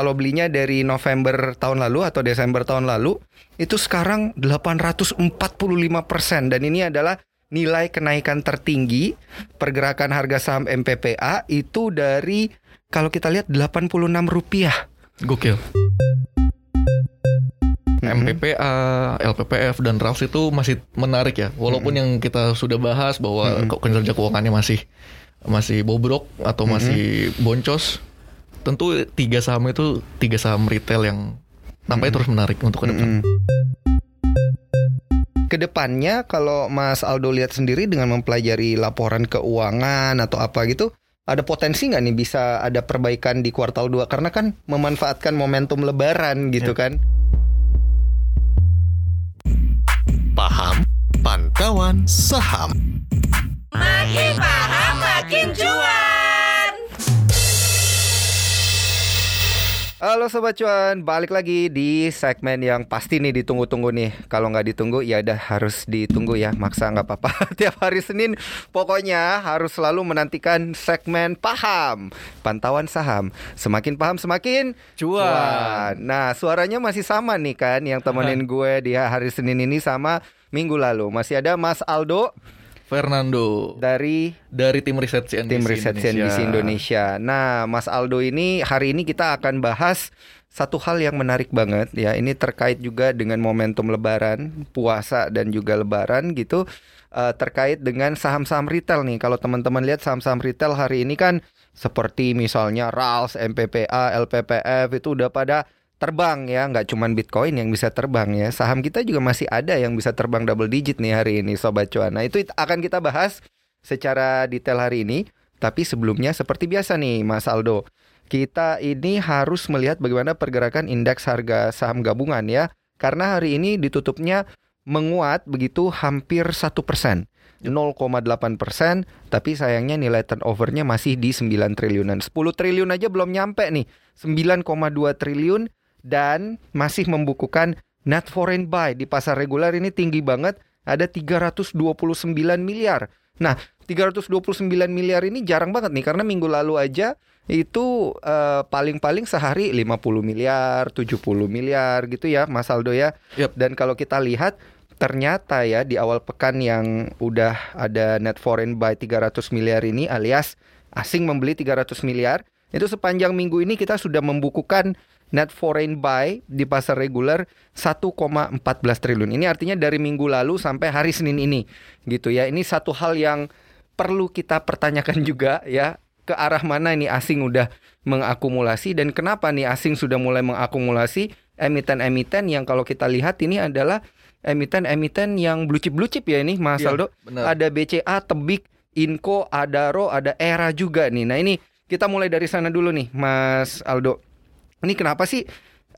kalau belinya dari November tahun lalu atau Desember tahun lalu itu sekarang 845 persen dan ini adalah nilai kenaikan tertinggi pergerakan harga saham MPPA itu dari kalau kita lihat 86 rupiah. Gokil. MPPA, LPPF dan RAUS itu masih menarik ya. Walaupun yang kita sudah bahas bahwa kok kinerja keuangannya masih masih bobrok atau masih boncos, tentu tiga saham itu tiga saham retail yang tampaknya terus menarik untuk ke depan. Ke depannya kalau Mas Aldo lihat sendiri dengan mempelajari laporan keuangan atau apa gitu, ada potensi nggak nih bisa ada perbaikan di kuartal 2 karena kan memanfaatkan momentum lebaran gitu kan. Paham Pantauan Saham Makin paham makin cuan. Halo Sobat Cuan, balik lagi di segmen yang pasti nih ditunggu-tunggu nih. Kalau nggak ditunggu ya udah harus ditunggu ya, maksa nggak apa-apa. Tiap hari Senin pokoknya harus selalu menantikan segmen paham Pantauan saham, semakin paham semakin Cuan. Nah suaranya masih sama nih kan yang temenin gue di hari Senin ini sama minggu lalu. Masih ada Mas Aldo Fernando dari dari tim riset CNBC tim riset CNBC Indonesia. Nah, Mas Aldo ini hari ini kita akan bahas satu hal yang menarik banget ya. Ini terkait juga dengan momentum Lebaran, puasa dan juga Lebaran gitu. Eh, terkait dengan saham-saham retail nih. Kalau teman-teman lihat saham-saham retail hari ini kan seperti misalnya RALS, MPPA, LPPF itu udah pada terbang ya, nggak cuman Bitcoin yang bisa terbang ya. Saham kita juga masih ada yang bisa terbang double digit nih hari ini Sobat Cuan. Nah itu it- akan kita bahas secara detail hari ini. Tapi sebelumnya seperti biasa nih Mas Aldo. Kita ini harus melihat bagaimana pergerakan indeks harga saham gabungan ya. Karena hari ini ditutupnya menguat begitu hampir satu persen. 0,8 persen, tapi sayangnya nilai turnovernya masih di 9 triliunan. 10 triliun aja belum nyampe nih, 9,2 triliun dan masih membukukan net foreign buy di pasar reguler ini tinggi banget, ada 329 miliar. Nah, 329 miliar ini jarang banget nih karena minggu lalu aja itu eh, paling-paling sehari 50 miliar, 70 miliar gitu ya Mas Aldo ya. Yap. Dan kalau kita lihat ternyata ya di awal pekan yang udah ada net foreign buy 300 miliar ini alias asing membeli 300 miliar itu sepanjang minggu ini kita sudah membukukan net foreign buy di pasar reguler 1,14 triliun. Ini artinya dari minggu lalu sampai hari Senin ini gitu ya. Ini satu hal yang perlu kita pertanyakan juga ya ke arah mana ini asing udah mengakumulasi dan kenapa nih asing sudah mulai mengakumulasi emiten-emiten yang kalau kita lihat ini adalah emiten-emiten yang blue chip blue chip ya ini Mas Iya, Aldo. benar. Ada BCA, Tebik, Inco, Adaro, ada Era juga nih. Nah ini kita mulai dari sana dulu nih Mas Aldo. Ini kenapa sih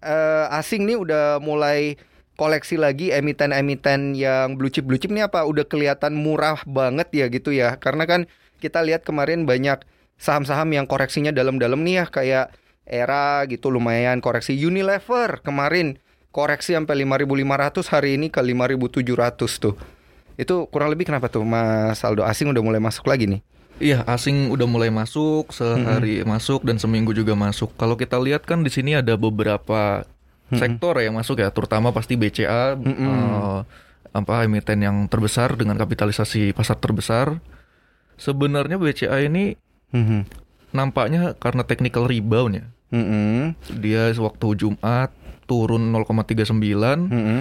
eh, asing nih udah mulai koleksi lagi emiten-emiten yang blue chip? Blue chip nih apa? Udah kelihatan murah banget ya gitu ya? Karena kan kita lihat kemarin banyak saham-saham yang koreksinya dalam-dalam nih ya kayak era gitu lumayan koreksi. Unilever kemarin koreksi sampai 5.500 hari ini ke 5.700 tuh. Itu kurang lebih kenapa tuh Mas Aldo? Asing udah mulai masuk lagi nih Iya, asing udah mulai masuk, sehari masuk dan seminggu juga masuk. Kalau kita lihat kan di sini ada beberapa sektor yang masuk ya, terutama pasti BCA eh, apa emiten yang terbesar dengan kapitalisasi pasar terbesar. Sebenarnya BCA ini Mhm. nampaknya karena technical rebound ya. Mhm. Dia waktu Jumat turun 0,39, Mhm.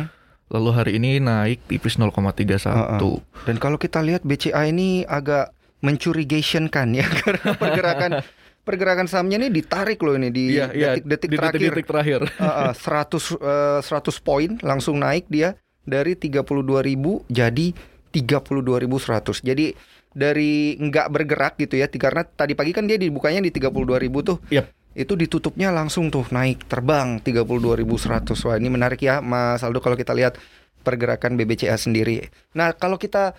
lalu hari ini naik tipis 0,31. Dan kalau kita lihat BCA ini agak mencurigation kan ya karena pergerakan pergerakan sahamnya ini ditarik loh ini di Iya, iya, detik-detik di terakhir. detik-detik terakhir. Ah, ah, 100 eh, 100 poin langsung naik dia dari 32.000 jadi 32.100. Jadi dari nggak bergerak gitu ya karena tadi pagi kan dia dibukanya di 32.000 tuh. Yap. Itu ditutupnya langsung tuh naik terbang 32.100. Wah, ini menarik ya Mas Aldo kalau kita lihat pergerakan BBCA sendiri. Nah, kalau kita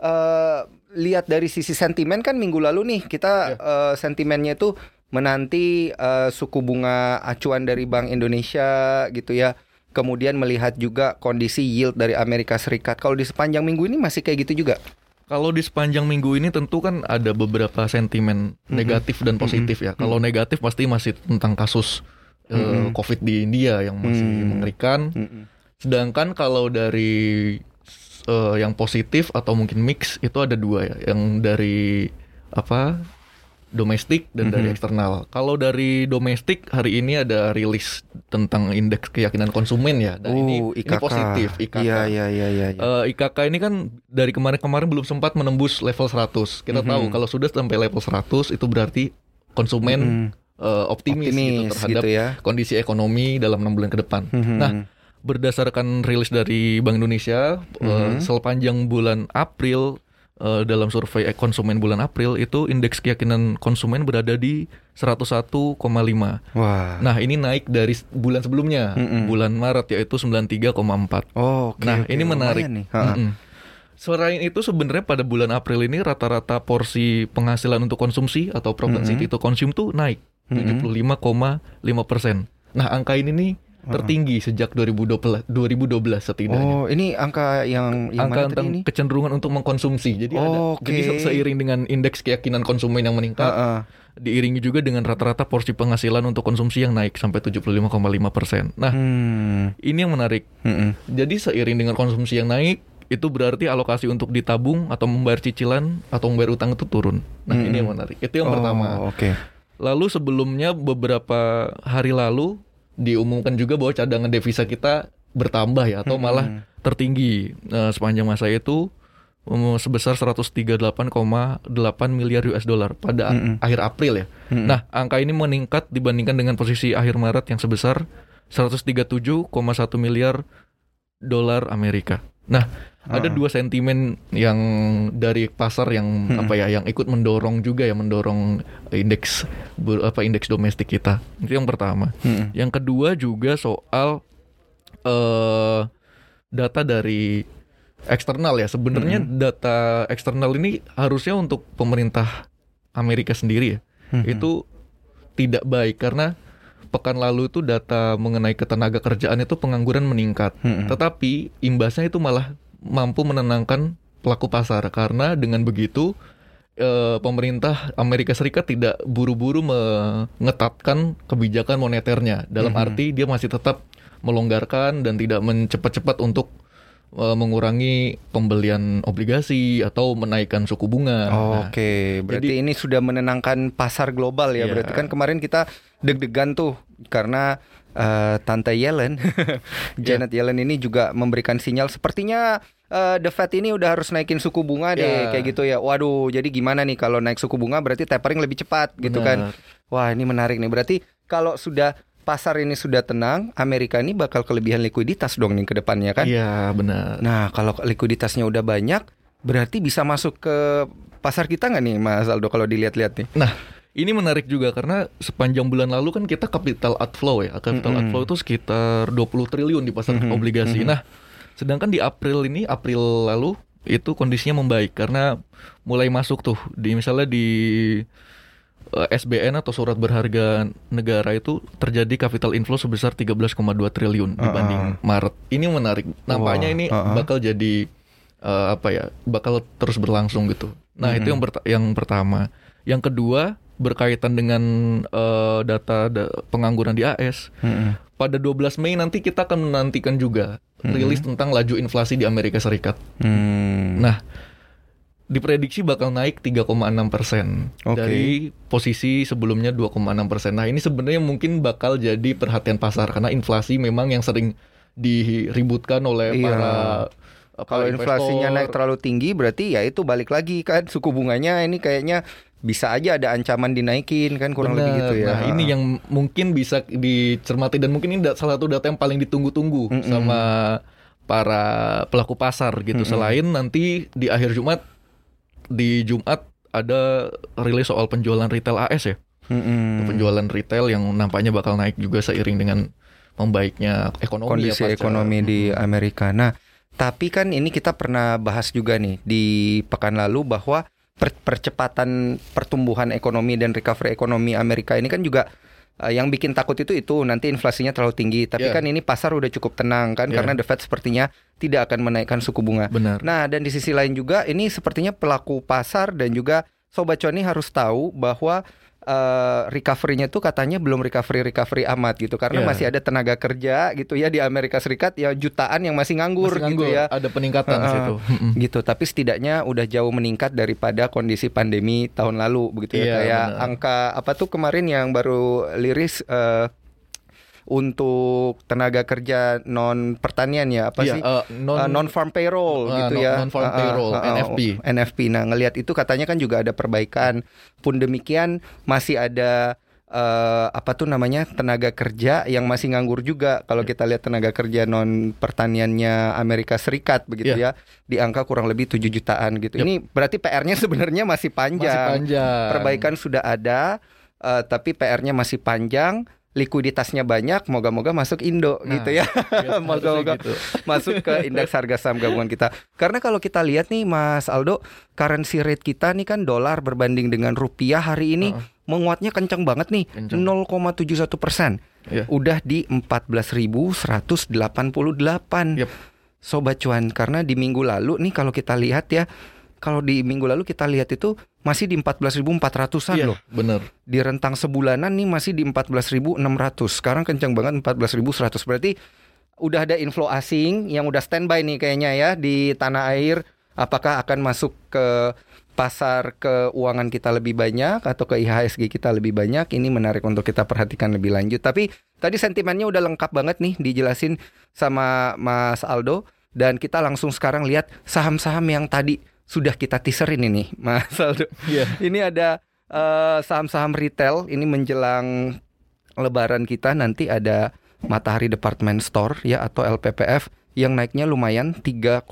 eh, lihat dari sisi sentimen kan minggu lalu nih kita eh, sentimennya itu menanti eh, suku bunga acuan dari Bank Indonesia gitu ya. Kemudian melihat juga kondisi yield dari Amerika Serikat. Kalau di sepanjang minggu ini masih kayak gitu juga. Kalau di sepanjang minggu ini tentu kan ada beberapa sentimen negatif dan positif ya. Kalau negatif pasti masih tentang kasus eh, Mm-mm. COVID di India yang masih Hmm. mengerikan. Mm-mm. Sedangkan kalau dari eh, yang positif atau mungkin mix itu ada dua ya, yang dari apa domestik dan dari Mhm. eksternal. Kalau dari domestik hari ini ada rilis tentang indeks keyakinan konsumen ya. Dan ini, Uh, ini IKK. positif IKK. Iya iya iya iya. iya. Eh, IKK ini kan dari kemarin-kemarin belum sempat menembus level 100. Kita Mhm. tahu kalau sudah sampai level 100 itu berarti konsumen Mm-mm. eh, optimis, gitu Optimis terhadap gitu ya. kondisi ekonomi dalam enam bulan ke depan. Mhm. Nah, berdasarkan rilis dari Bank Indonesia eh, Mhm. sepanjang bulan April eh, dalam survei konsumen bulan April itu indeks keyakinan konsumen berada di 101,5. Wah. Nah, ini naik dari bulan sebelumnya, Mm-mm. bulan Maret yaitu 93,4. Oh, oke. nah, oke. ini menarik. Mm-mm. Selain itu sebenarnya pada bulan April ini rata-rata porsi penghasilan untuk konsumsi atau propensity to consume tuh naik Mm-mm. 75,5 persen. Nah angka ini nih tertinggi sejak 2012 2012 setidaknya. Oh, ini angka yang yang angka mana tentang tadi ini? kecenderungan untuk mengkonsumsi. Jadi ada Oke. jadi se- seiring dengan indeks keyakinan konsumen yang meningkat, Ha-ha. diiringi juga dengan rata-rata porsi penghasilan untuk konsumsi yang naik sampai 75,5 persen. Nah Hmm. ini yang menarik. Mm-mm. Jadi seiring dengan konsumsi yang naik, itu berarti alokasi untuk ditabung atau membayar cicilan atau membayar utang itu turun. Nah Mm-mm. ini yang menarik. Itu yang Oh, pertama. Oke. Lalu sebelumnya beberapa hari lalu diumumkan juga bahwa cadangan devisa kita bertambah ya atau malah Mm-mm. tertinggi eh, sepanjang masa itu um, sebesar 138,8 miliar US dollar pada Mm-mm. akhir April ya. Mm-mm. Nah, angka ini meningkat dibandingkan dengan posisi akhir Maret yang sebesar 137,1 miliar dolar Amerika. Nah, ada Ah. dua sentimen yang dari pasar yang Mm-mm. apa ya yang ikut mendorong juga ya mendorong indeks apa indeks domestik kita. Itu yang pertama. Mm-mm. Yang kedua juga soal eh data dari eksternal ya. Sebenarnya data eksternal ini harusnya untuk pemerintah Amerika sendiri ya. Mhm. Itu tidak baik karena pekan lalu itu data mengenai ketenaga kerjaan itu pengangguran meningkat. Mm-mm. Tetapi imbasnya itu malah mampu menenangkan pelaku pasar karena dengan begitu eh, pemerintah Amerika Serikat tidak buru-buru mengetatkan kebijakan moneternya. Dalam Mhm. arti dia masih tetap melonggarkan dan tidak mencepat-cepat untuk eh, mengurangi pembelian obligasi atau menaikkan suku bunga. Nah, Oke, berarti ini sudah menenangkan pasar global ya. Iya. Berarti kan kemarin kita deg-degan tuh karena eh, Tante Yellen, Janet Yellen ini juga memberikan sinyal sepertinya eh, The Fed ini udah harus naikin suku bunga deh, Iya. kayak gitu ya. Waduh, jadi gimana nih kalau naik suku bunga berarti tapering lebih cepat gitu kan? benar. Wah, ini menarik nih. Berarti kalau sudah pasar ini sudah tenang, Amerika ini bakal kelebihan likuiditas dong nih ke depannya kan? Iya, benar. Nah, kalau likuiditasnya udah banyak, berarti bisa masuk ke pasar kita nggak nih, Mas Aldo? Kalau dilihat-lihat nih. Nah, ini menarik juga karena sepanjang bulan lalu kan kita capital outflow ya. Capital Mm-mm. outflow itu sekitar 20 triliun di pasar Mhm, obligasi. mhm. Nah, sedangkan di April ini, April lalu itu kondisinya membaik karena mulai masuk tuh di misalnya di eh, SBN atau surat berharga negara itu terjadi capital inflow sebesar 13,2 triliun dibanding Maret. Ini menarik. Nampaknya Wah, ini uh-uh. bakal jadi eh, apa ya? Bakal terus berlangsung gitu. Nah, itu Mhm. yang perta- yang pertama. Yang kedua berkaitan dengan eh, data da- pengangguran di AS. Pada 12 Mei nanti kita akan menantikan juga rilis tentang laju inflasi di Amerika Serikat. Hmm. Nah, diprediksi bakal naik 3,6 persen Oke. dari posisi sebelumnya 2,6 persen. Nah, ini sebenarnya mungkin bakal jadi perhatian pasar karena inflasi memang yang sering diributkan oleh Iya. para Kalau inflasinya naik terlalu tinggi, berarti ya itu balik lagi kan suku bunganya ini kayaknya bisa aja ada ancaman dinaikin kan kurang lebih Benar. gitu ya. Nah, ini yang mungkin bisa dicermati dan mungkin ini salah satu data yang paling ditunggu-tunggu Mm-mm. sama para pelaku pasar gitu. Mm-mm. Selain nanti di akhir Jumat di Jumat ada rilis soal penjualan retail AS ya. Mm-mm. Penjualan retail yang nampaknya bakal naik juga seiring dengan membaiknya ekonomi ya, kondisi pasca- ekonomi di. Amerika. Nah, tapi kan ini kita pernah bahas juga nih di pekan lalu bahwa per- percepatan pertumbuhan ekonomi dan recovery ekonomi Amerika ini kan juga eh, yang bikin takut itu itu nanti inflasinya terlalu tinggi. Tapi Ya. kan ini pasar udah cukup tenang kan Ya. karena The Fed sepertinya tidak akan menaikkan suku bunga. Benar. Nah, dan di sisi lain juga ini sepertinya pelaku pasar dan juga sobat cuan ini harus tahu bahwa eh, recovery-nya tuh katanya belum recovery recovery amat gitu. Karena Iya. masih ada tenaga kerja gitu ya di Amerika Serikat ya jutaan yang masih nganggur, Masih nganggur, gitu ya. Ada peningkatan Heeh, situ. Gitu. Tapi setidaknya udah jauh meningkat daripada kondisi pandemi tahun lalu begitu ya. Iya, kayak benar. angka apa tuh kemarin yang baru liris eh, untuk tenaga kerja non pertanian ya apa Iya, sih? eh, non- non farm payroll Ah, gitu non- ya. non-farm Ah, ah, payroll, ah, ah, NFP. NFP nah ngelihat itu katanya kan juga ada perbaikan. Pun demikian masih ada eh, apa tuh namanya tenaga kerja yang masih nganggur juga. Kalau kita lihat tenaga kerja non pertaniannya Amerika Serikat begitu Iya. ya di angka kurang lebih 7 jutaan gitu. Yap. ini berarti PR-nya sebenarnya masih panjang. Masih panjang. perbaikan sudah ada eh, tapi PR-nya masih panjang likuiditasnya banyak moga-moga masuk Indo Nah, gitu ya Iya, moga-moga gitu. masuk ke indeks harga saham gabungan kita. Karena kalau kita lihat nih Mas Aldo, currency rate kita nih kan dolar berbanding dengan rupiah hari ini Heeh. menguatnya kencang banget nih, Kencang. 0,71 persen. Iya. Udah di 14.188. Yap. Sobat cuan, karena di minggu lalu nih kalau kita lihat ya, kalau di minggu lalu kita lihat itu masih di 14.400-an Iya, loh. bener. Di rentang sebulanan nih masih di 14.600. Sekarang kencang banget 14.100. Berarti udah ada inflow asing yang udah standby nih kayaknya ya di tanah air. Apakah akan masuk ke pasar keuangan kita lebih banyak atau ke IHSG kita lebih banyak? Ini menarik untuk kita perhatikan lebih lanjut. Tapi tadi sentimennya udah lengkap banget nih dijelasin sama Mas Aldo dan kita langsung sekarang lihat saham-saham yang tadi sudah kita teaserin ini, Mas Aldo. Iya. Ini ada eh, saham-saham retail ini menjelang lebaran kita nanti ada Matahari Department Store ya atau LPPF yang naiknya lumayan 3,23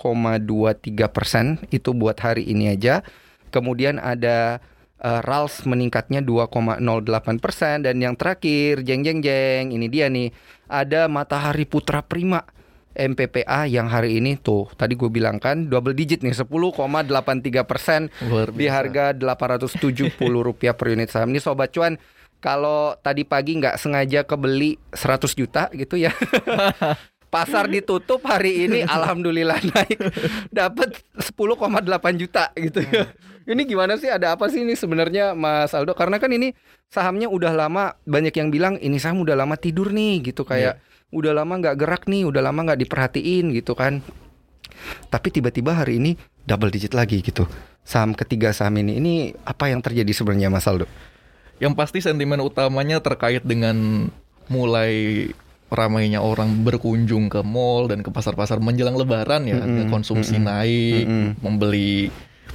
persen itu buat hari ini aja. Kemudian ada eh, Rals meningkatnya 2,08 persen dan yang terakhir jeng jeng jeng ini dia nih ada Matahari Putra Prima MPPA yang hari ini tuh tadi gue bilang kan double digit nih 10,83 persen di harga 870 rupiah per unit saham. Ini sobat cuan kalau tadi pagi nggak sengaja kebeli 100 juta gitu ya pasar ditutup hari ini alhamdulillah naik dapat 10,8 juta gitu ya. Ini gimana sih ada apa sih ini sebenarnya Mas Aldo? Karena kan ini sahamnya udah lama banyak yang bilang ini saham udah lama tidur nih gitu kayak udah lama nggak gerak nih udah lama nggak diperhatiin gitu kan. Tapi tiba-tiba hari ini double digit lagi gitu. Saham ketiga saham ini ini apa yang terjadi sebenarnya Mas Aldo? Yang pasti sentimen utamanya terkait dengan mulai ramainya orang berkunjung ke mall dan ke pasar-pasar menjelang lebaran ya, Mm-mm, konsumsi mm-mm, naik, mm-mm. membeli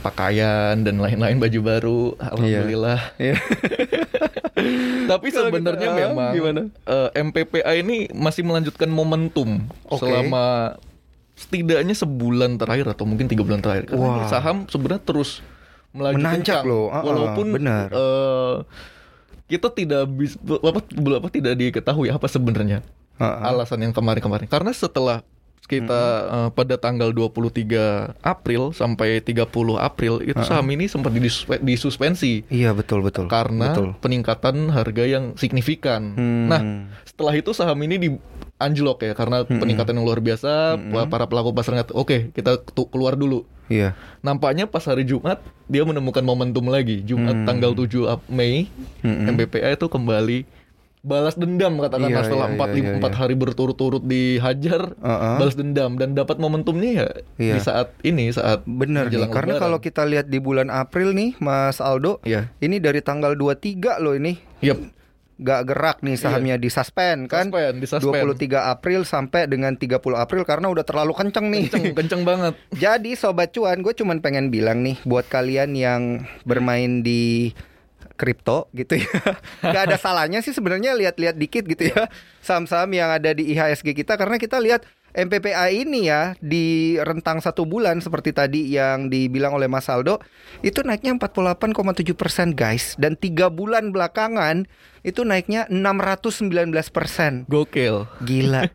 pakaian dan lain-lain baju baru. Alhamdulillah. Iya. Tapi Kalau sebenarnya kita- ah, memang gimana? eh, MPPA ini masih melanjutkan momentum Oke. selama setidaknya sebulan terakhir atau mungkin tiga bulan terakhir. Karena ini saham sebenarnya terus melaju Menanjak kencang. loh, ah, walaupun benar. eh, kita tidak bisa apa, apa tidak diketahui apa sebenarnya Heeh. alasan yang kemarin-kemarin. Karena setelah kita eh, pada tanggal 23 April sampai 30 April itu saham ini sempat disuspe- disuspensi Iya betul betul karena betul. peningkatan harga yang signifikan. Hmm. Nah, setelah itu saham ini di anjlok ya karena peningkatan yang luar biasa. Para pelaku pasar ngat, oke kita tu- keluar dulu. iya Nampaknya pas hari Jumat dia menemukan momentum lagi. Jumat Hmm. tanggal 7 Ap- Mei MBPA itu kembali balas dendam katakanlah Iya, setelah iya, empat iya, iya, iya. hari berturut-turut dihajar Heeh. balas dendam dan dapat momentumnya ya Iya. di saat ini saat Bener nih, karena Lebaran. kalau kita lihat di bulan April nih, Mas Aldo, Iya. ini dari tanggal 23 loh ini, Yap. nggak gerak nih sahamnya di suspend kan? Iya. Suspend, di suspend. 23 April sampai dengan 30 April karena udah terlalu kenceng nih. kenceng kenceng banget Jadi sobat cuan, gue cuman pengen bilang nih buat kalian yang bermain di kripto gitu ya. Gak ada salahnya sih sebenarnya lihat-lihat dikit gitu ya. Saham-saham yang ada di IHSG kita karena kita lihat MPPA ini ya di rentang satu bulan seperti tadi yang dibilang oleh Mas Aldo itu naiknya 48,7 persen guys dan tiga bulan belakangan itu naiknya 619 persen gokil Gila.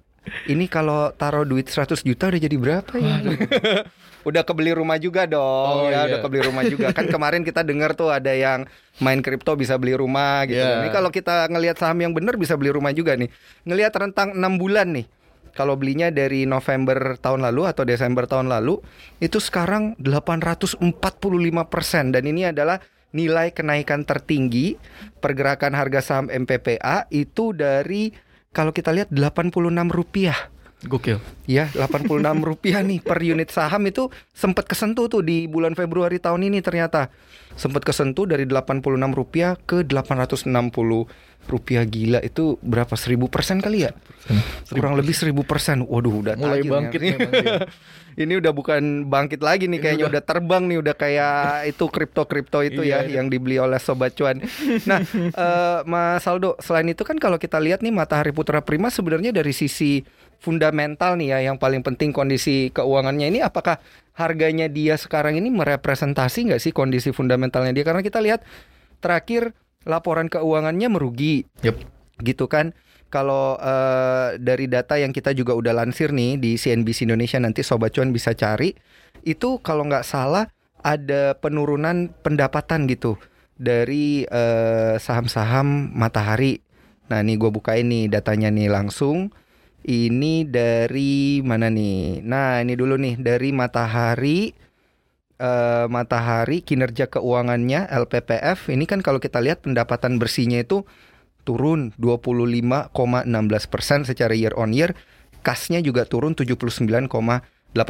Ini kalau taruh duit 100 juta udah jadi berapa ya? udah kebeli rumah juga dong Oh, ya, iya. udah kebeli rumah juga. Kan kemarin kita dengar tuh ada yang main kripto bisa beli rumah gitu. Iya. Ini kalau kita ngelihat saham yang benar bisa beli rumah juga nih. Ngelihat rentang 6 bulan nih. Kalau belinya dari November tahun lalu atau Desember tahun lalu itu sekarang 845% dan ini adalah nilai kenaikan tertinggi pergerakan harga saham MPPA itu dari kalau kita lihat 86 rupiah. Gokil. Ya, 86 rupiah nih per unit saham itu sempat kesentuh tuh di bulan Februari tahun ini ternyata. Sempat kesentuh dari 86 rupiah ke 860 rupiah gila itu berapa seribu persen kali ya? Kurang lebih seribu persen. Waduh, udah Mulai bangkit dia. Ini udah bukan bangkit lagi nih kayaknya udah terbang nih udah kayak itu kripto-kripto itu ya Iya, iya. yang dibeli oleh sobat cuan. Nah, eh, Mas Saldo, selain itu kan kalau kita lihat nih Matahari Putra Prima sebenarnya dari sisi fundamental nih ya yang paling penting kondisi keuangannya ini apakah harganya dia sekarang ini merepresentasi nggak sih kondisi fundamentalnya dia karena kita lihat terakhir laporan keuangannya merugi Yep. gitu kan. Kalau eh, dari data yang kita juga udah lansir nih di CNBC Indonesia nanti Sobat Cuan bisa cari itu kalau nggak salah ada penurunan pendapatan gitu dari eh, saham-saham Matahari. Nah ini gue buka ini datanya nih langsung. Ini dari mana nih? Nah ini dulu nih dari Matahari eh, Matahari kinerja keuangannya LPPF ini kan kalau kita lihat pendapatan bersihnya itu turun 25,16 persen secara year on year, kasnya juga turun 79,8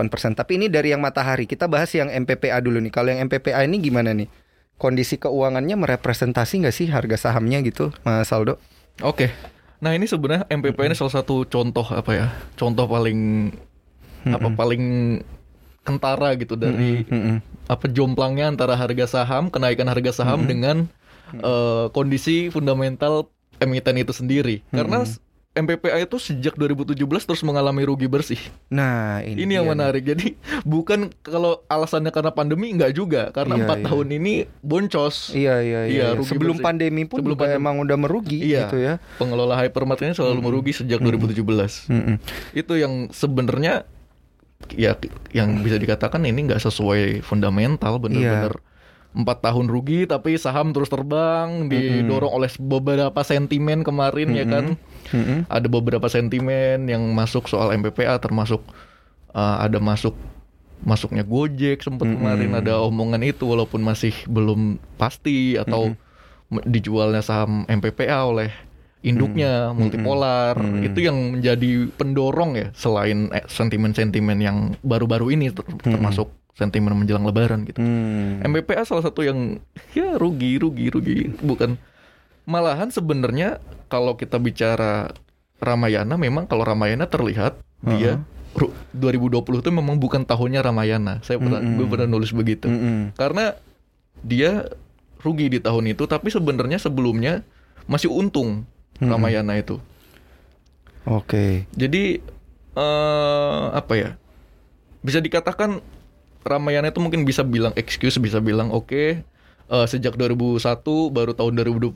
persen. Tapi ini dari yang Matahari. Kita bahas yang MPPA dulu nih. Kalau yang MPPA ini gimana nih? Kondisi keuangannya merepresentasi nggak sih harga sahamnya gitu, Mas Saldo? Oke. Nah, ini sebenarnya MPP ini salah satu contoh apa ya? Contoh paling apa paling kentara gitu dari Mm-mm. apa jomplangnya antara harga saham, kenaikan harga saham dengan eh, kondisi fundamental emiten itu sendiri. Karena MPPA itu sejak 2017 terus mengalami rugi bersih. Nah, ini, Ini yang nih. menarik. Jadi bukan kalau alasannya karena pandemi nggak juga, karena Iya, empat iya. tahun ini boncos. Iya, iya, iya. Iya, iya. rugi Sebelum bersih. pandemi pun Sebelum pandemi. emang udah merugi Iya. gitu ya. Pengelola hypermart ini selalu merugi sejak 2017. Mm-mm. Itu yang sebenarnya ya yang bisa dikatakan ini nggak sesuai fundamental bener-bener empat tahun rugi tapi saham terus terbang didorong oleh beberapa sentimen kemarin ya kan Mm-mm. ada beberapa sentimen yang masuk soal MPPA termasuk uh, ada masuk masuknya Gojek sempat kemarin ada omongan itu walaupun masih belum pasti atau me- dijualnya saham MPPA oleh induknya multipolar itu yang menjadi pendorong ya selain eh, sentimen-sentimen yang baru-baru ini ter- termasuk sentimen menjelang lebaran gitu. Hmm. MPPA salah satu yang ya rugi, rugi, rugi. Bukan malahan sebenarnya kalau kita bicara Ramayana memang kalau Ramayana terlihat dia ru- 2020 itu memang bukan tahunnya Ramayana. Saya pernah gue pernah nulis begitu. Mm-mm. Karena dia rugi di tahun itu tapi sebenarnya sebelumnya masih untung Ramayana itu. Oke. Jadi eh apa ya? Bisa dikatakan Ramayana itu mungkin bisa bilang excuse, bisa bilang oke eh, sejak 2001 baru tahun 2020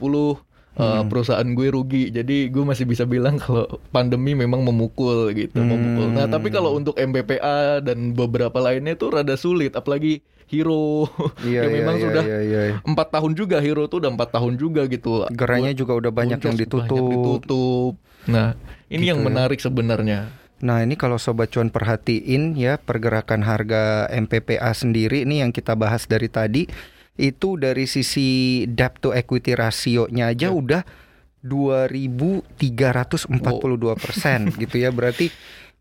eh, perusahaan gue rugi. Jadi gue masih bisa bilang kalau pandemi memang memukul gitu, memukul. Nah, tapi kalau untuk MPPA dan beberapa lainnya itu rada sulit apalagi Hero Iya, yang iya, memang iya, sudah iya, iya. empat tahun juga Hero tuh udah empat tahun juga gitu. Gerainya juga udah banyak yang ditutup. banyak ditutup. Nah, ini Gitu yang ya. menarik sebenarnya. Nah ini kalau Sobat Cuan perhatiin ya pergerakan harga MPPA sendiri ini yang kita bahas dari tadi itu dari sisi debt to equity rasionya aja Ya. udah 2.342 persen gitu ya berarti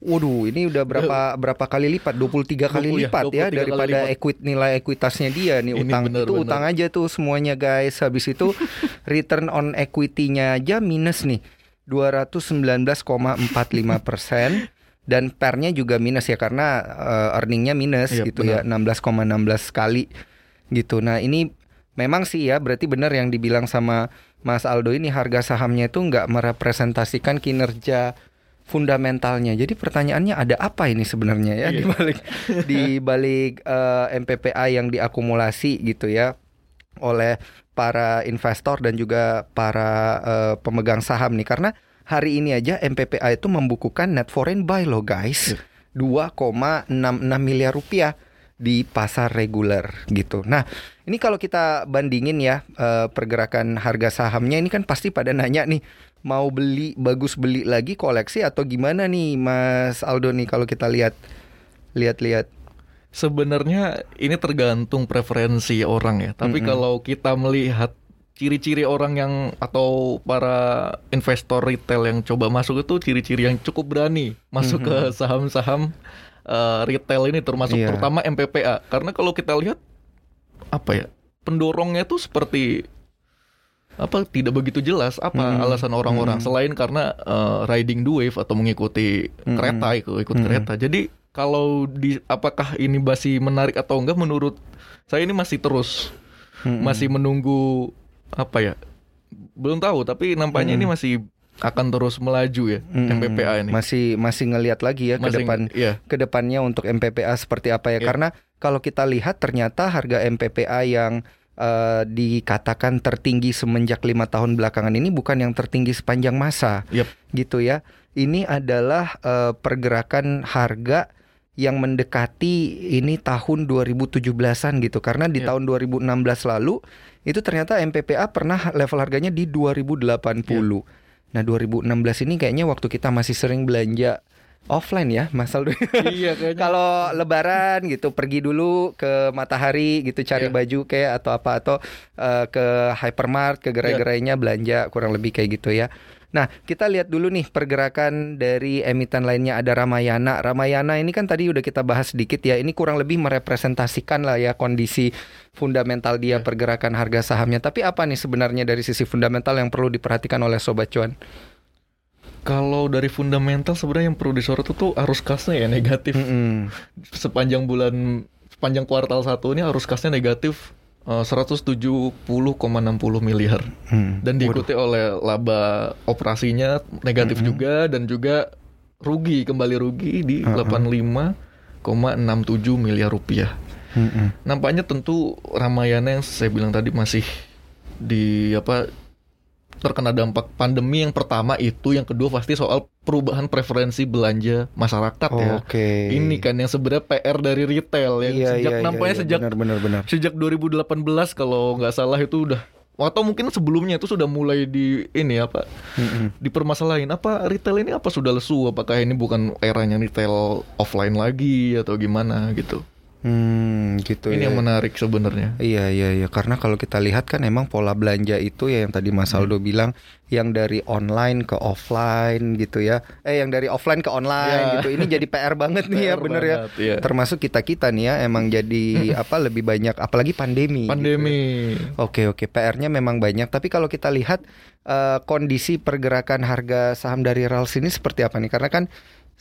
Waduh, ini udah berapa berapa kali lipat? 23 kali 20 ya, lipat ya 23 kali daripada lipat. equit nilai ekuitasnya dia nih Ini utang. benar, itu benar. utang aja tuh semuanya guys. Habis itu return on equity-nya aja minus nih. 219,45 persen dan pernya juga minus ya karena eh, earningnya minus Iya, gitu ya 16,16 kali gitu. Nah ini memang sih ya berarti benar yang dibilang sama Mas Aldo ini harga sahamnya itu nggak merepresentasikan kinerja fundamentalnya. Jadi pertanyaannya ada apa ini sebenarnya ya di balik di balik eh, MPPA yang diakumulasi gitu ya oleh para investor dan juga para eh, pemegang saham nih. Karena hari ini aja MPPA itu membukukan net foreign buy loh guys. 2,66 miliar rupiah di pasar reguler gitu. Nah ini kalau kita bandingin ya eh, pergerakan harga sahamnya ini kan pasti pada nanya nih mau beli bagus beli lagi koleksi atau gimana nih Mas Aldo nih kalau kita lihat lihat-lihat Sebenarnya ini tergantung preferensi orang ya. Tapi Mm-mm. kalau kita melihat ciri-ciri orang yang atau para investor retail yang coba masuk itu ciri-ciri yang cukup berani masuk ke saham-saham eh, retail ini termasuk Iya. terutama MPPA. Karena kalau kita lihat apa ya pendorongnya tuh seperti apa tidak begitu jelas apa Mm-mm. alasan orang-orang Mm-mm. selain karena eh, riding the wave atau mengikuti Mm-mm. kereta ikut ikut Mm-mm. kereta. Jadi kalau di apakah ini masih menarik atau enggak menurut saya ini masih terus Mm-mm. masih menunggu apa ya belum tahu tapi nampaknya Mm-mm. ini masih akan terus melaju ya Mm-mm. MPPA ini masih masih ngelihat lagi ya ke Masih- depan iya ke depannya untuk MPPA seperti apa ya Iya. karena kalau kita lihat ternyata harga MPPA yang eh, dikatakan tertinggi semenjak lima tahun belakangan ini bukan yang tertinggi sepanjang masa Yep. gitu ya ini adalah eh, pergerakan harga yang mendekati ini tahun 2017-an gitu karena di Yep. tahun 2016 lalu itu ternyata MPPA pernah level harganya di 2080 nah 2016 ini kayaknya waktu kita masih sering belanja offline ya Mas Aldo iya kalau lebaran gitu pergi dulu ke matahari gitu cari Iya. baju kayak atau apa atau eh, ke hypermart ke gerai-gerainya belanja kurang lebih kayak gitu ya. Nah, kita lihat dulu nih pergerakan dari emiten lainnya ada Ramayana. Ramayana ini kan tadi udah kita bahas sedikit ya. Ini kurang lebih merepresentasikan lah ya kondisi fundamental dia Iya. pergerakan harga sahamnya. Tapi apa nih sebenarnya dari sisi fundamental yang perlu diperhatikan oleh sobat cuan? kalau dari fundamental sebenarnya yang perlu disorot itu arus kasnya ya negatif Mm-mm. sepanjang bulan sepanjang kuartal satu ini arus kasnya negatif eh, 170,60 miliar Hmm. dan Waduh. diikuti oleh laba operasinya negatif Mm-mm. juga dan juga rugi kembali rugi di Uh-uh. 85,67 miliar rupiah. Mm-mm. Nampaknya tentu Ramayana yang saya bilang tadi masih di apa terkena dampak pandemi yang pertama itu, yang kedua pasti soal perubahan preferensi belanja masyarakat ya. Oke. Ini kan yang sebenarnya PR dari retail yang Iya, sejak iya, iya, nampaknya iya, sejak benar benar benar. sejak 2018 kalau nggak salah itu udah atau mungkin sebelumnya itu sudah mulai di ini apa Mm-mm. dipermasalahin apa retail ini apa sudah lesu apakah ini bukan eranya retail offline lagi atau gimana gitu Hmm, gitu ini ya. yang menarik sebenarnya Iya iya iya karena kalau kita lihat kan emang pola belanja itu ya yang tadi Mas Hmm. Aldo bilang yang dari online ke offline gitu ya. Eh yang dari offline ke online Ya. gitu. Ini jadi PR banget nih ya PR bener ya. banget, iya. Termasuk kita-kita nih ya emang jadi apa lebih banyak apalagi pandemi. gitu. pandemi Oke oke PR-nya memang banyak tapi kalau kita lihat eh, kondisi pergerakan harga saham dari Rals ini seperti apa nih? Karena kan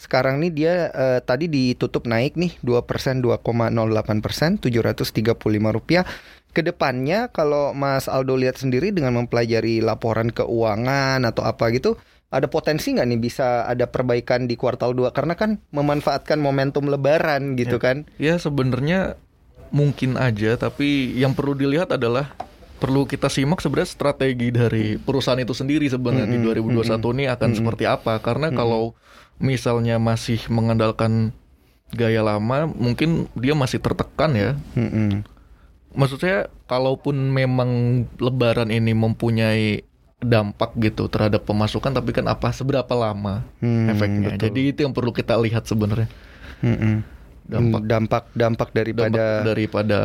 sekarang nih dia eh, tadi ditutup naik nih 2% 2,08% 735 rupiah. Ke depannya kalau Mas Aldo lihat sendiri dengan mempelajari laporan keuangan atau apa gitu ada potensi nggak nih bisa ada perbaikan di kuartal 2 karena kan memanfaatkan momentum lebaran gitu Ya. kan. ya sebenarnya mungkin aja tapi yang perlu dilihat adalah perlu kita simak sebenarnya strategi dari perusahaan itu sendiri sebenarnya di Mm-mm, 2021 ini akan Mm-mm. seperti apa karena kalau misalnya masih mengandalkan gaya lama mungkin dia masih tertekan ya Mm-mm. maksud saya kalaupun memang lebaran ini mempunyai dampak gitu terhadap pemasukan tapi kan apa seberapa lama Hmm, efeknya betul. jadi itu yang perlu kita lihat sebenarnya Mm-mm. dampak dampak dampak daripada dampak daripada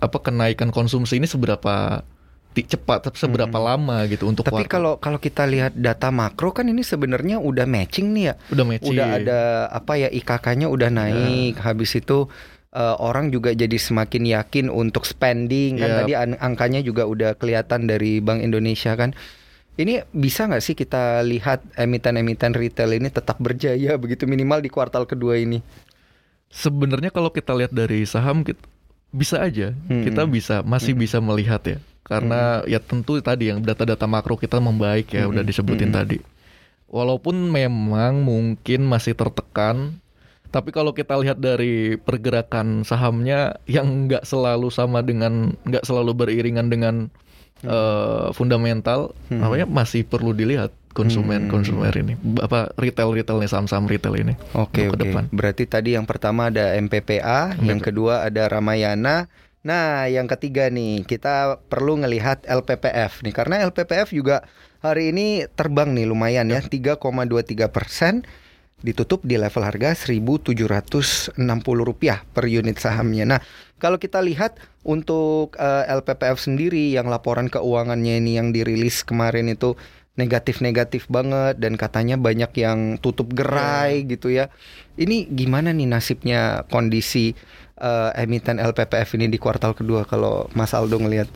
apa kenaikan konsumsi ini seberapa cepat tapi seberapa lama gitu untuk Tapi kalau kalau kita lihat data makro kan ini sebenarnya udah matching nih ya. udah matching Udah ada apa ya IKK-nya udah naik. Habis itu eh, orang juga jadi semakin yakin untuk spending kan Yap. tadi an- angkanya juga udah kelihatan dari Bank Indonesia kan. Ini bisa nggak sih kita lihat emiten-emiten retail ini tetap berjaya begitu minimal di kuartal kedua ini? sebenarnya kalau kita lihat dari saham kita bisa aja Hmm. kita bisa masih bisa melihat ya karena ya tentu tadi yang data-data makro kita membaik ya Hmm. udah disebutin Hmm. tadi walaupun memang mungkin masih tertekan tapi kalau kita lihat dari pergerakan sahamnya yang nggak selalu sama dengan nggak selalu beriringan dengan eh, fundamental Hmm. namanya masih perlu dilihat konsumen konsumer ini apa retail retailnya saham-saham retail ini Oke ke oke. depan. Berarti tadi yang pertama ada MPPA, yang kedua ada Ramayana. Nah, yang ketiga nih kita perlu ngelihat LPPF nih karena LPPF juga hari ini terbang nih lumayan ya 3,23 persen. ditutup di level harga 1.760 rupiah per unit sahamnya. Nah, kalau kita lihat untuk uh, eh, LPPF sendiri yang laporan keuangannya ini yang dirilis kemarin itu negatif-negatif banget dan katanya banyak yang tutup gerai yeah. gitu ya. Ini gimana nih nasibnya kondisi uh, emiten LPPF ini di kuartal kedua kalau Mas Aldo ngelihat?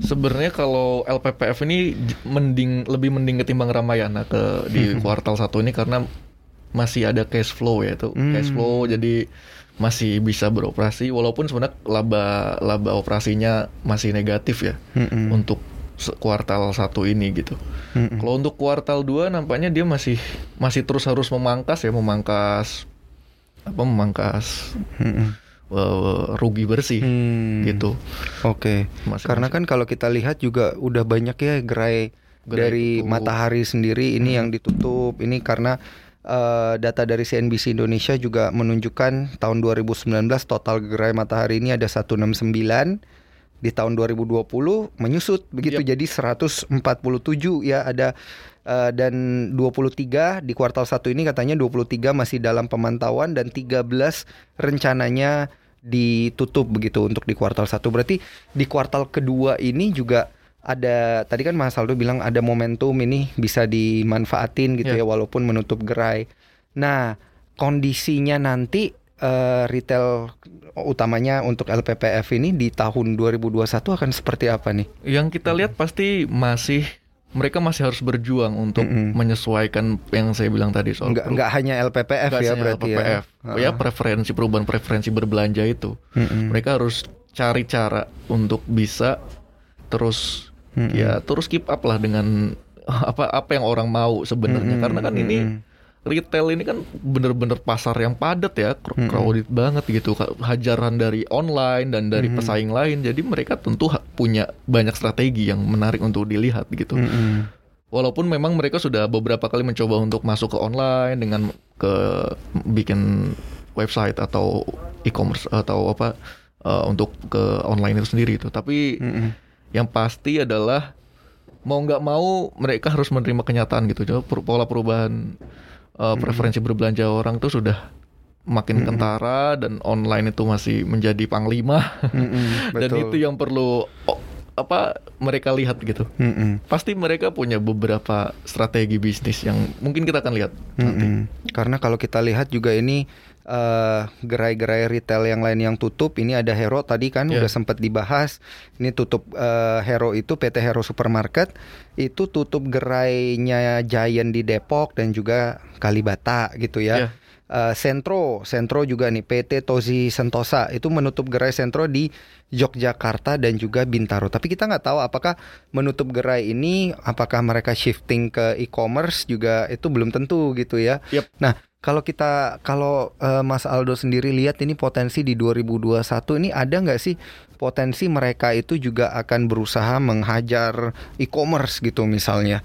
Sebenarnya kalau LPPF ini mending lebih mending ketimbang Ramayana ke di hmm. kuartal satu ini karena masih ada cash flow ya itu hmm. cash flow jadi masih bisa beroperasi walaupun sebenarnya laba laba operasinya masih negatif ya hmm. untuk kuartal satu ini gitu. Hmm. Kalau untuk kuartal 2 nampaknya dia masih masih terus harus memangkas ya memangkas apa memangkas hmm uh, rugi bersih hmm. gitu. Oke. Okay. Karena kan kalau kita lihat juga udah banyak ya gerai, gerai dari itu. matahari sendiri ini hmm. yang ditutup. Ini karena uh, data dari CNBC Indonesia juga menunjukkan tahun 2019 total gerai matahari ini ada 169 di tahun 2020 menyusut begitu yep. jadi 147 ya ada uh, dan 23 di kuartal 1 ini katanya 23 masih dalam pemantauan dan 13 rencananya ditutup begitu untuk di kuartal satu. Berarti di kuartal kedua ini juga ada tadi kan Mas Aldo bilang ada momentum ini bisa dimanfaatin gitu yeah. ya walaupun menutup gerai. Nah, kondisinya nanti uh, retail utamanya untuk LPPF ini di tahun 2021 akan seperti apa nih? Yang kita lihat pasti masih mereka masih harus berjuang untuk mm -hmm. menyesuaikan yang saya bilang tadi soal nggak nggak hanya LPPF nggak ya berarti LPPF. ya ya preferensi perubahan preferensi berbelanja itu mm -hmm. mereka harus cari cara untuk bisa terus mm -hmm. ya terus keep up lah dengan apa apa yang orang mau sebenarnya mm -hmm. karena kan ini retail ini kan bener-bener pasar yang padat ya, crowded mm -hmm. banget gitu, hajaran dari online dan dari mm -hmm. pesaing lain. Jadi mereka tentu punya banyak strategi yang menarik untuk dilihat gitu. Mm -hmm. Walaupun memang mereka sudah beberapa kali mencoba untuk masuk ke online dengan ke bikin website atau e-commerce atau apa uh, untuk ke online itu sendiri itu. Tapi mm -hmm. yang pasti adalah mau nggak mau mereka harus menerima kenyataan gitu. Jadi pola perubahan uh, preferensi berbelanja orang tuh sudah makin mm -hmm. kentara dan online itu masih menjadi panglima mm -hmm, dan itu yang perlu oh, apa mereka lihat gitu mm -hmm. pasti mereka punya beberapa strategi bisnis yang mungkin kita akan lihat mm -hmm. nanti karena kalau kita lihat juga ini gerai gerai-gerai retail yang lain yang tutup ini ada Hero tadi kan yeah. udah sempat dibahas ini tutup uh, Hero itu PT Hero Supermarket itu tutup gerainya Giant di Depok dan juga Kalibata gitu ya yeah. Uh, Sentro, Sentro juga nih PT Tozi Sentosa itu menutup gerai Sentro di Yogyakarta dan juga Bintaro. Tapi kita nggak tahu apakah menutup gerai ini, apakah mereka shifting ke e-commerce juga itu belum tentu gitu ya. Yep. Nah kalau kita kalau uh, Mas Aldo sendiri lihat ini potensi di 2021 ini ada nggak sih potensi mereka itu juga akan berusaha menghajar e-commerce gitu misalnya?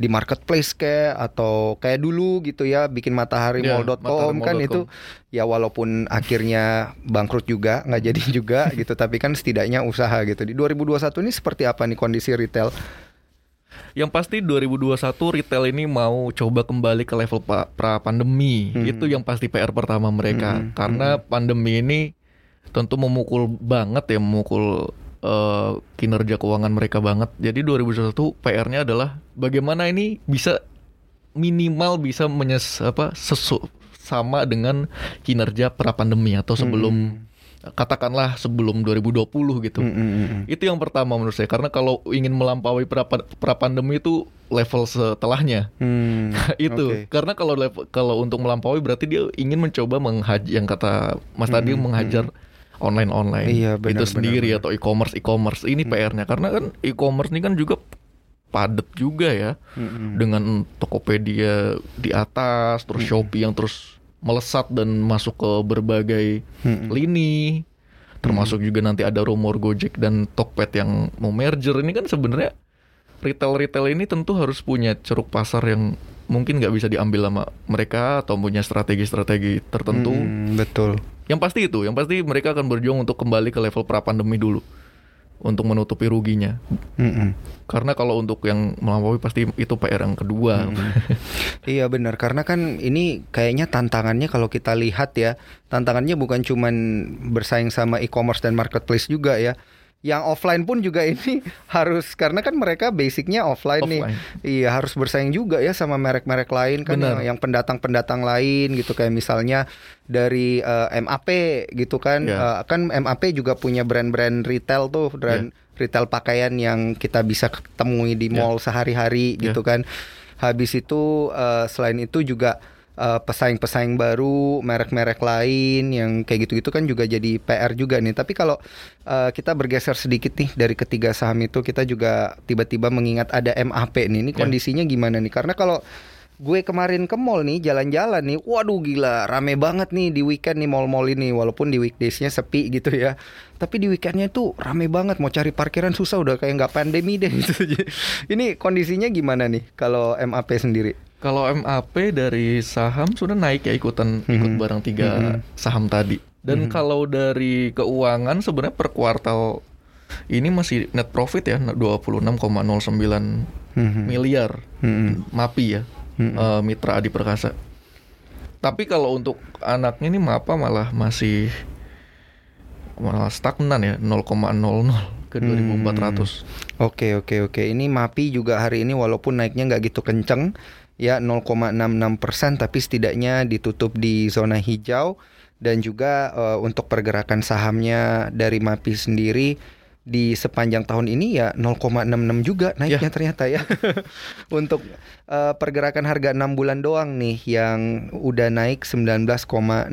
Di marketplace kayak atau kayak dulu gitu ya bikin mataharimall.com yeah, kan itu ya walaupun akhirnya bangkrut juga nggak jadi juga gitu tapi kan setidaknya usaha gitu. Di 2021 ini seperti apa nih kondisi retail yang pasti 2021 retail ini mau coba kembali ke level pra pandemi. Hmm. Itu yang pasti PR pertama mereka. Hmm. Karena hmm. pandemi ini tentu memukul banget ya, memukul uh, kinerja keuangan mereka banget. Jadi 2021 PR-nya adalah bagaimana ini bisa minimal bisa menyes apa sesu sama dengan kinerja pra pandemi atau sebelum hmm katakanlah sebelum 2020 gitu. Mm -hmm. Itu yang pertama menurut saya karena kalau ingin melampaui pra, pra pandemi itu level setelahnya. Mm, itu okay. karena kalau kalau untuk melampaui berarti dia ingin mencoba menghajar yang kata Mas mm -hmm. tadi menghajar online online iya, benar, itu sendiri benar, atau e-commerce e-commerce ini mm. PR-nya karena kan e-commerce ini kan juga padat juga ya mm -hmm. dengan Tokopedia di atas terus mm -hmm. Shopee yang terus melesat dan masuk ke berbagai hmm. lini termasuk hmm. juga nanti ada rumor Gojek dan Tokped yang mau merger ini kan sebenarnya retail-retail ini tentu harus punya ceruk pasar yang mungkin nggak bisa diambil sama mereka atau punya strategi-strategi tertentu. Hmm, betul. Yang pasti itu, yang pasti mereka akan berjuang untuk kembali ke level pra pandemi dulu. Untuk menutupi ruginya. Mm-mm. Karena kalau untuk yang melampaui pasti itu PR yang kedua. Iya benar karena kan ini kayaknya tantangannya kalau kita lihat ya tantangannya bukan cuman bersaing sama e-commerce dan marketplace juga ya. Yang offline pun juga ini harus karena kan mereka basicnya offline, nih. Offline. Iya harus bersaing juga ya sama merek-merek lain kan Benar. yang, pendatang-pendatang lain gitu kayak misalnya dari eh, MAP gitu kan. Ya. Eh, kan MAP juga punya brand-brand retail tuh, brand retail pakaian yang kita bisa ketemui di Ya. mall sehari-hari Ya. gitu kan. Habis itu eh, selain itu juga eh, pesaing-pesaing baru, merek-merek lain yang kayak gitu-gitu kan juga jadi PR juga nih. Tapi kalau eh, kita bergeser sedikit nih dari ketiga saham itu, kita juga tiba-tiba mengingat ada MAP nih. Ini Ya. kondisinya gimana nih? Karena kalau gue kemarin ke mall nih jalan-jalan nih waduh gila rame banget nih di weekend nih mall-mall ini walaupun di weekdaysnya sepi gitu ya tapi di weekendnya tuh rame banget mau cari parkiran susah udah kayak nggak pandemi deh gitu ini kondisinya gimana nih kalau MAP sendiri Kalau MAP dari saham sudah naik ya ikutan ikut Mhm. barang tiga Mhm. saham tadi. Dan Mhm. kalau dari keuangan sebenarnya per kuartal ini masih net profit ya 26,09 Mhm. miliar Mhm. MAPI ya eh, Mitra Adi Perkasa. Tapi kalau untuk anaknya ini MAPA malah masih malah stagnan ya 0,00 ke Hmm. 2400. Oke oke oke. Ini MAPI juga hari ini walaupun naiknya nggak gitu kenceng ya 0,66 persen, tapi setidaknya ditutup di zona hijau dan juga eh, untuk pergerakan sahamnya dari MAPI sendiri di sepanjang tahun ini ya 0,66 juga naiknya ternyata ya. untuk eh, pergerakan harga 6 bulan doang nih yang udah naik 19,69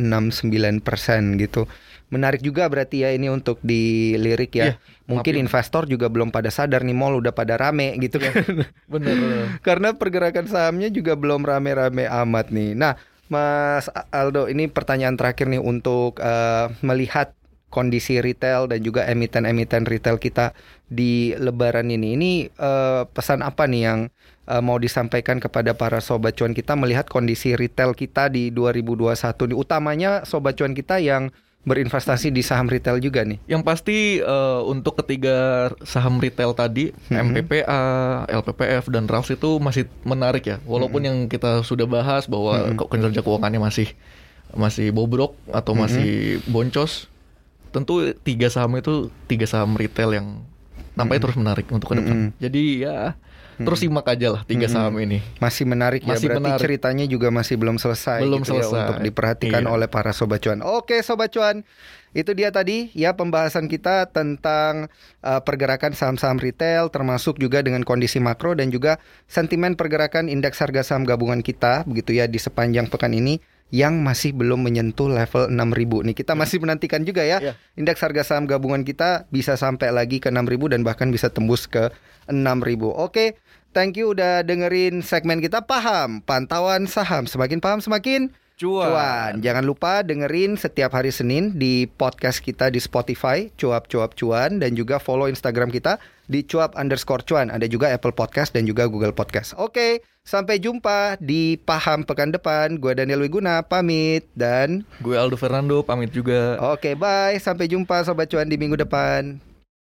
persen gitu. Menarik juga berarti ya ini untuk dilirik ya. Iya, Mungkin MAPI. investor juga belum pada sadar nih mall udah pada rame gitu kan. Bener. bener. Karena pergerakan sahamnya juga belum rame-rame amat nih. Nah, Mas Aldo, ini pertanyaan terakhir nih untuk eh, melihat kondisi retail dan juga emiten-emiten retail kita di Lebaran ini. Ini eh, pesan apa nih yang eh, mau disampaikan kepada para sobat cuan kita melihat kondisi retail kita di 2021 nih, utamanya sobat cuan kita yang berinvestasi di saham retail juga nih. Yang pasti eh, untuk ketiga saham retail tadi, Mhm. MPPA, LPPF dan RALS itu masih menarik ya. Walaupun Mhm. yang kita sudah bahas bahwa kok kinerja keuangannya masih masih bobrok atau Mhm. masih boncos, tentu tiga saham itu tiga saham retail yang nampaknya terus menarik untuk ke depan. Jadi ya terus simak aja lah tiga saham ini. Masih menarik ya, Masih berarti menarik. ceritanya juga masih belum selesai Belum gitu ya, selesai. untuk diperhatikan Iya. oleh para sobat cuan. Oke sobat cuan, itu dia tadi ya pembahasan kita tentang uh, pergerakan saham-saham retail termasuk juga dengan kondisi makro dan juga sentimen pergerakan indeks harga saham gabungan kita begitu ya di sepanjang pekan ini yang masih belum menyentuh level 6000 nih. Kita masih menantikan juga ya Iya. indeks harga saham gabungan kita bisa sampai lagi ke 6000 dan bahkan bisa tembus ke 6000. Oke, thank you udah dengerin segmen kita paham pantauan saham. Semakin paham semakin cuan. Jangan lupa dengerin setiap hari Senin di podcast kita di Spotify cuap cuap cuan dan juga follow Instagram kita di cuap underscore cuan. Ada juga Apple Podcast dan juga Google Podcast. Oke, sampai jumpa di paham pekan depan. Gue Daniel Wiguna pamit dan Gue Aldo Fernando pamit juga. oke bye. Sampai jumpa sobat cuan di minggu depan.